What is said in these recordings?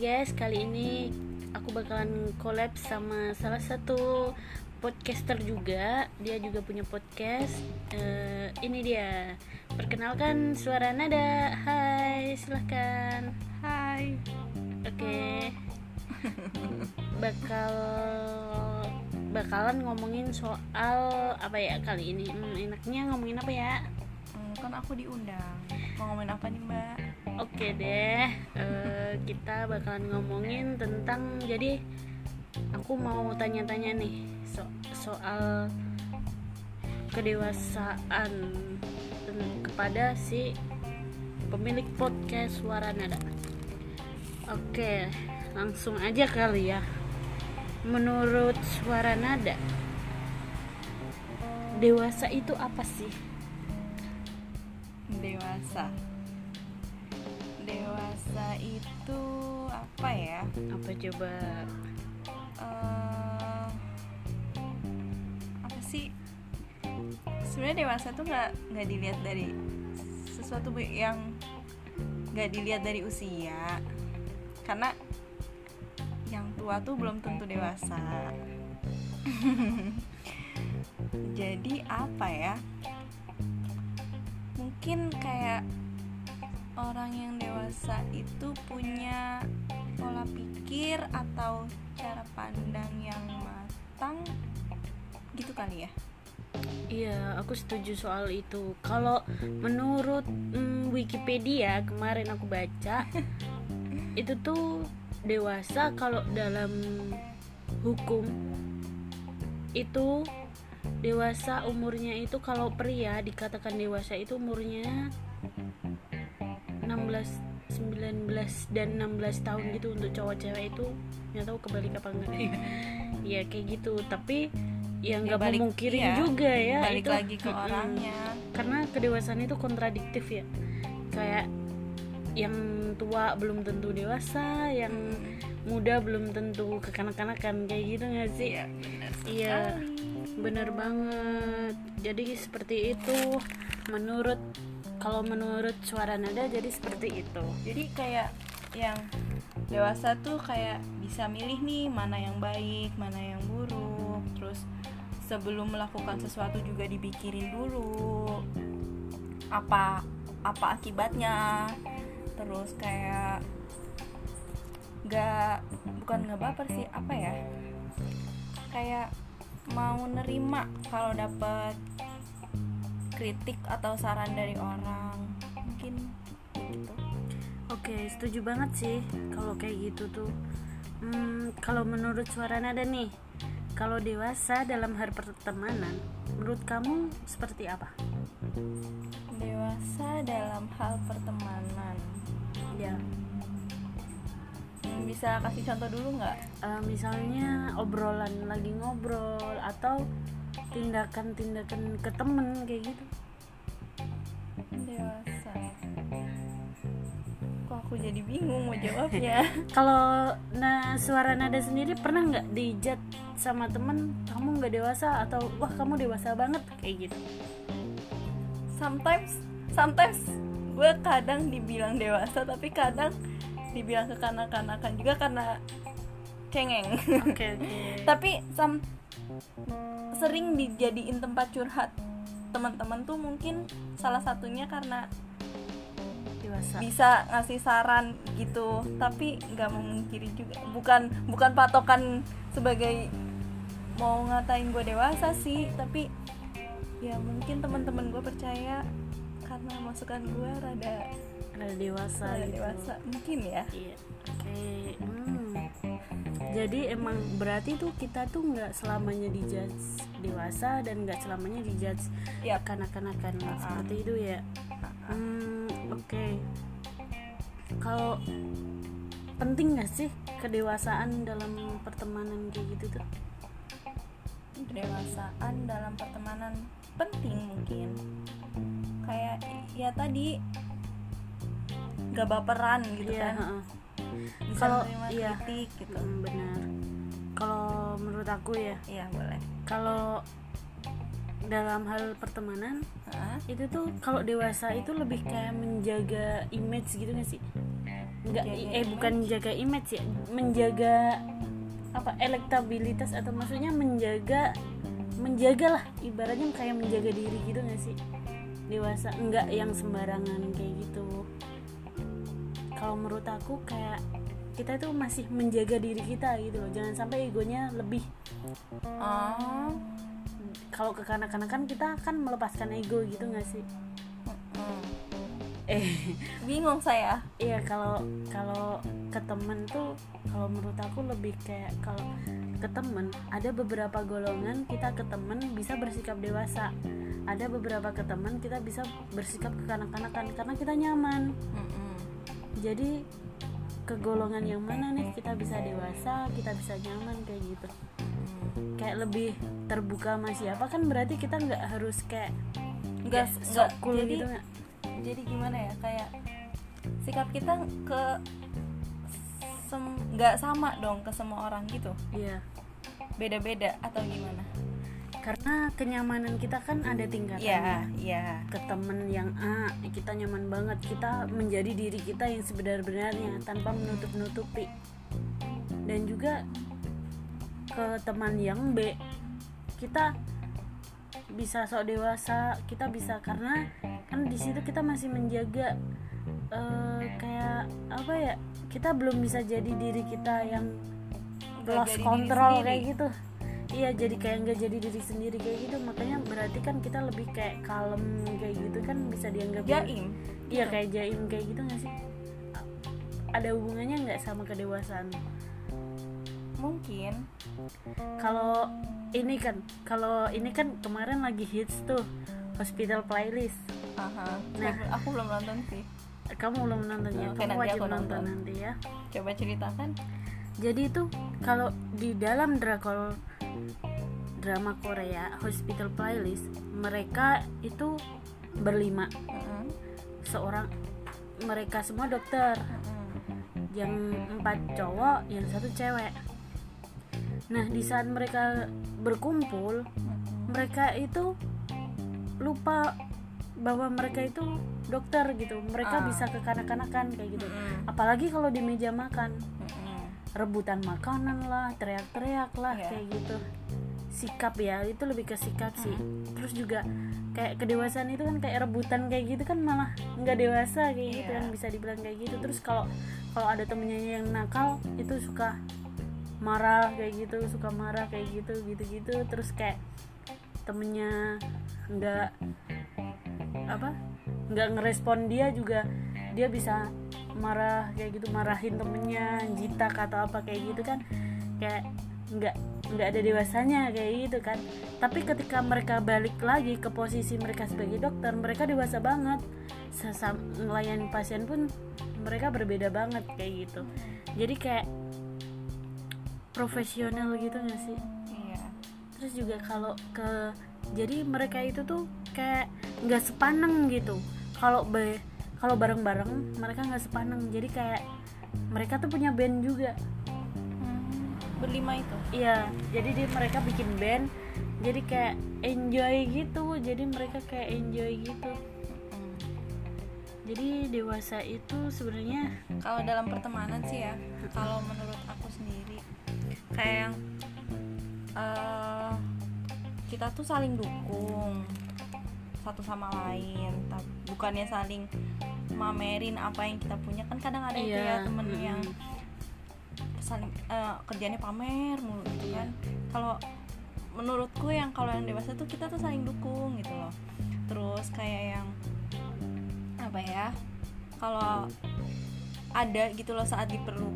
guys, kali ini aku bakalan collab sama salah satu podcaster juga. Dia juga punya podcast. Eh, ini dia. Perkenalkan suara nada. Hai, silahkan. Hai. Oke. Bakal bakalan ngomongin soal apa ya kali ini? Hmm, enaknya ngomongin apa ya? Hmm, kan aku diundang. Mau ngomongin apa nih, Mbak? Oke deh, eh, kita bakalan ngomongin tentang jadi aku mau tanya-tanya nih so- soal kedewasaan ten- kepada si pemilik podcast Suara Nada. Oke, langsung aja kali ya. Menurut Suara Nada, dewasa itu apa sih? Dewasa. Dewasa itu apa ya? Apa coba? Eh, apa sih? Sebenarnya dewasa tuh nggak nggak dilihat dari sesuatu yang nggak dilihat dari usia, karena yang tua tuh belum tentu dewasa. Jadi apa ya? Mungkin kayak orang yang dewasa itu punya pola pikir atau cara pandang yang matang gitu kali ya Iya, aku setuju soal itu. Kalau menurut mm, Wikipedia kemarin aku baca itu tuh dewasa kalau dalam hukum itu dewasa umurnya itu kalau pria dikatakan dewasa itu umurnya 16 19 dan 16 tahun gitu untuk cowok cewek itu nggak tahu kebalik apa enggak. Ya kayak gitu. Tapi ya Ya, nggak balik- memungkiri iya, juga ya balik itu. lagi ke orangnya. Karena kedewasaan itu kontradiktif ya. Kayak yang tua belum tentu dewasa yang muda belum tentu kekanak-kanakan kayak gitu nggak sih? Iya benar Iya. sekali. bener banget. Jadi seperti itu menurut kalau menurut suara nada jadi seperti itu. Jadi kayak yang dewasa tuh kayak bisa milih nih mana yang baik mana yang buruk. Terus sebelum melakukan sesuatu juga dipikirin dulu. Apa apa akibatnya? Terus kayak nggak bukan nggak baper sih apa ya? Kayak mau nerima kalau dapet kritik atau saran dari orang? Mungkin gitu. Oke, setuju banget sih kalau kayak gitu tuh. Hmm, kalau menurut suara nada nih, kalau dewasa dalam hal pertemanan, menurut kamu seperti apa? dewasa dalam hal pertemanan. Ya, bisa kasih contoh dulu nggak? Eh, misalnya obrolan lagi ngobrol atau tindakan-tindakan ke temen kayak gitu. dewasa kok aku jadi bingung mau jawabnya Kalau nah suara nada sendiri pernah nggak dijat sama temen kamu nggak dewasa atau wah kamu dewasa banget kayak gitu? sometimes sometimes gue kadang dibilang dewasa tapi kadang dibilang kekanak-kanakan juga karena cengeng Oke oke. tapi sam sering dijadiin tempat curhat teman-teman tuh mungkin salah satunya karena Dewasa. bisa ngasih saran gitu tapi nggak memungkiri juga bukan bukan patokan sebagai mau ngatain gue dewasa sih tapi ya mungkin teman-teman gue percaya karena masukan gue rada Rada dewasa rada gitu. dewasa mungkin ya Iya. Oke. Hmm. Jadi emang berarti tuh kita tuh nggak selamanya dijudge dewasa dan nggak selamanya dijudge Yap. kanak-kanakan Ah. seperti itu ya. Hmm, oke. Kalau penting nggak sih kedewasaan dalam pertemanan kayak gitu tuh? kedewasaan dalam pertemanan penting mungkin kayak ya tadi gak baperan gitu Iya, kan heeh. Bisa Kalau- iya. kritik gitu Hmm, benar. Kalau menurut aku ya, iya boleh kalau dalam hal pertemanan Hah? itu tuh kalau dewasa itu lebih kayak menjaga image gitu gak sih nggak eh bukan menjaga image ya menjaga apa elektabilitas atau maksudnya menjaga menjaga lah ibaratnya kayak menjaga diri gitu nggak sih dewasa nggak yang sembarangan kayak gitu kalau menurut aku kayak kita tuh masih menjaga diri kita gitu loh. Jangan sampai egonya lebih. Oh. Kalau kekanak-kanakan kita kan melepaskan ego gitu nggak sih? Mm. eh. Bingung saya. Iya kalau kalau ke temen tuh kalau menurut aku lebih kayak kalau ke temen ada beberapa golongan kita ke temen bisa bersikap dewasa. Ada beberapa ke temen kita bisa bersikap kekanak-kanakan karena kita nyaman. Mm-mm. Jadi ke golongan yang mana nih? Kita bisa dewasa kita bisa nyaman kayak gitu. Kayak lebih terbuka sama siapa? Kan berarti kita nggak harus kayak nggak nggak cool jadi gitu nggak? jadi gimana ya? Kayak sikap kita ke sem- nggak sama dong ke semua orang gitu? Iya. Beda-beda atau gimana karena kenyamanan kita kan ada tingkatannya Iya iya. Ke temen yang A kita nyaman banget. Kita menjadi diri kita yang sebenar-benarnya tanpa menutup-nutupi. Dan juga ke teman yang B kita bisa sok dewasa kita bisa karena kan di situ kita masih menjaga eh, kayak apa ya kita belum bisa jadi diri kita yang lost control kayak gitu iya jadi kayak nggak jadi diri sendiri kayak gitu. Makanya berarti kan kita lebih kayak kalem kayak gitu kan bisa dianggap jaim. Iya kayak jaim kayak gitu nggak sih? Ada hubungannya nggak sama kedewasaan? Mungkin. Kalau ini kan kalau ini kan kemarin lagi hits tuh hospital playlist. Aha. Nah. Aku belum nonton sih. Kamu belum nonton ya? Kamu wajib nonton nonton. nanti ya. Coba ceritakan. Jadi itu kalau di dalam drakor drama Korea Hospital Playlist mereka itu berlima Mm-mm. seorang mereka semua dokter Mm-mm. yang empat cowok yang satu cewek nah di saat mereka berkumpul Mm-mm. mereka itu lupa bahwa mereka itu dokter gitu mereka Ah. bisa kekanak-kanakan kayak gitu Mm-mm. apalagi kalau di meja makan Mm-mm. Rebutan makanan lah teriak-teriak lah Iya. kayak gitu sikap ya itu lebih ke sikap sih Mm. terus juga kayak kedewasaan itu kan kayak rebutan kayak gitu kan malah nggak dewasa kayak gitu Iya. kan bisa dibilang kayak gitu terus kalau kalau ada temennya yang nakal itu suka marah kayak gitu suka marah kayak gitu gitu-gitu terus kayak temennya nggak apa nggak ngerespon dia juga dia bisa marah kayak gitu marahin temennya jitak atau apa kayak gitu kan. Kayak nggak nggak ada dewasanya kayak gitu kan. Tapi ketika mereka balik lagi ke posisi mereka sebagai dokter mereka dewasa banget. Sesam melayani pasien pun mereka berbeda banget kayak gitu. Jadi kayak profesional gitu gak sih? Iya. Terus juga kalau ke jadi mereka itu tuh kayak nggak sepaneng gitu. Kalau be kalau bareng-bareng mereka nggak sepaneng. Jadi kayak mereka tuh punya band juga. Hmm, berlima itu? Iya jadi dia mereka bikin band jadi kayak enjoy gitu. Jadi mereka kayak enjoy gitu. Jadi dewasa itu sebenarnya kalau dalam pertemanan sih ya kalau menurut aku sendiri kayak yang eh, kita tuh saling dukung satu sama lain tapi bukannya saling mamerin apa yang kita punya. Kan kadang ada itu ya temen mm-mm. yang saling eh, kerjanya pamer mulu gitu Iya. kan. Kalau menurutku yang kalau yang dewasa tuh kita tuh saling dukung gitu loh. Terus kayak yang apa ya kalau ada gitu loh saat diperlu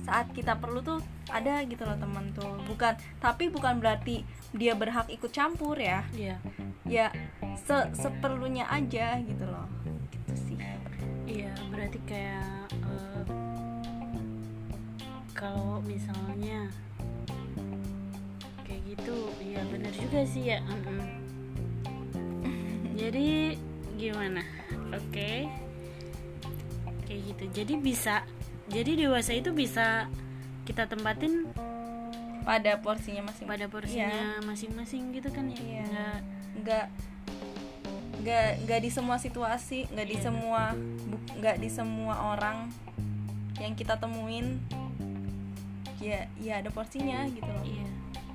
saat kita perlu tuh ada gitu loh teman tuh. Bukan tapi bukan berarti dia berhak ikut campur ya. Iya. Ya se seperlunya aja gitu loh Iya, berarti kayak eh, kalau misalnya kayak gitu, iya bener juga sih ya. mm-mm. Jadi gimana? Oke, kayak gitu. Jadi bisa, jadi dewasa itu bisa kita tempatin pada porsinya masing pada porsinya masing-masing gitu kan ya. Iya. Nggak- nggak nggak nggak di semua situasi nggak di Iya. semua nggak di semua orang yang kita temuin ya ya ada porsinya gitu loh iya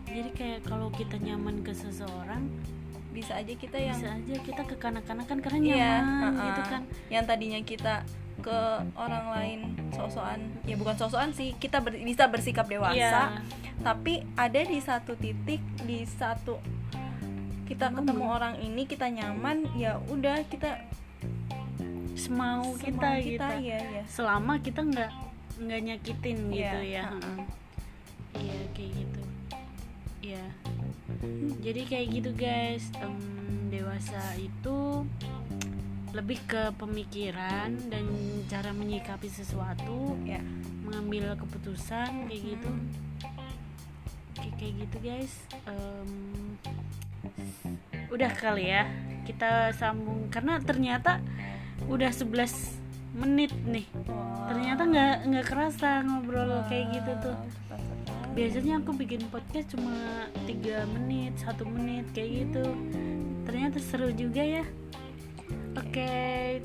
jadi kayak kalau kita nyaman ke seseorang bisa aja kita yang bisa aja kita ke kanak-kanakan karena Iya, nyaman uh-uh. gitu kan yang tadinya kita ke orang lain sosokan ya bukan sosokan sih kita ber- bisa bersikap dewasa Iya. tapi ada di satu titik di satu kita Momen. ketemu orang ini kita nyaman ya udah kita semau semau kita, gitu. iya iya. Selama kita nggak nggak nyakitin gitu Iya, ya uh-uh. iya kayak gitu. Iya. Jadi kayak gitu guys. Em, dewasa itu lebih ke pemikiran dan cara menyikapi sesuatu ya mengambil keputusan kayak gitu. Kayak kayak gitu guys. Em, udah kali ya kita sambung. Karena ternyata udah 11 menit nih. Ternyata nggak nggak kerasa ngobrol kayak gitu tuh. Biasanya aku bikin podcast cuma tiga menit satu menit kayak gitu. Ternyata seru juga ya. Oke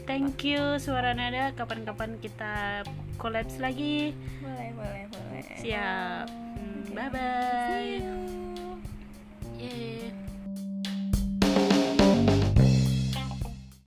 thank you suara nada. Kapan-kapan kita collabs lagi. Boleh boleh boleh. Siap. Bye bye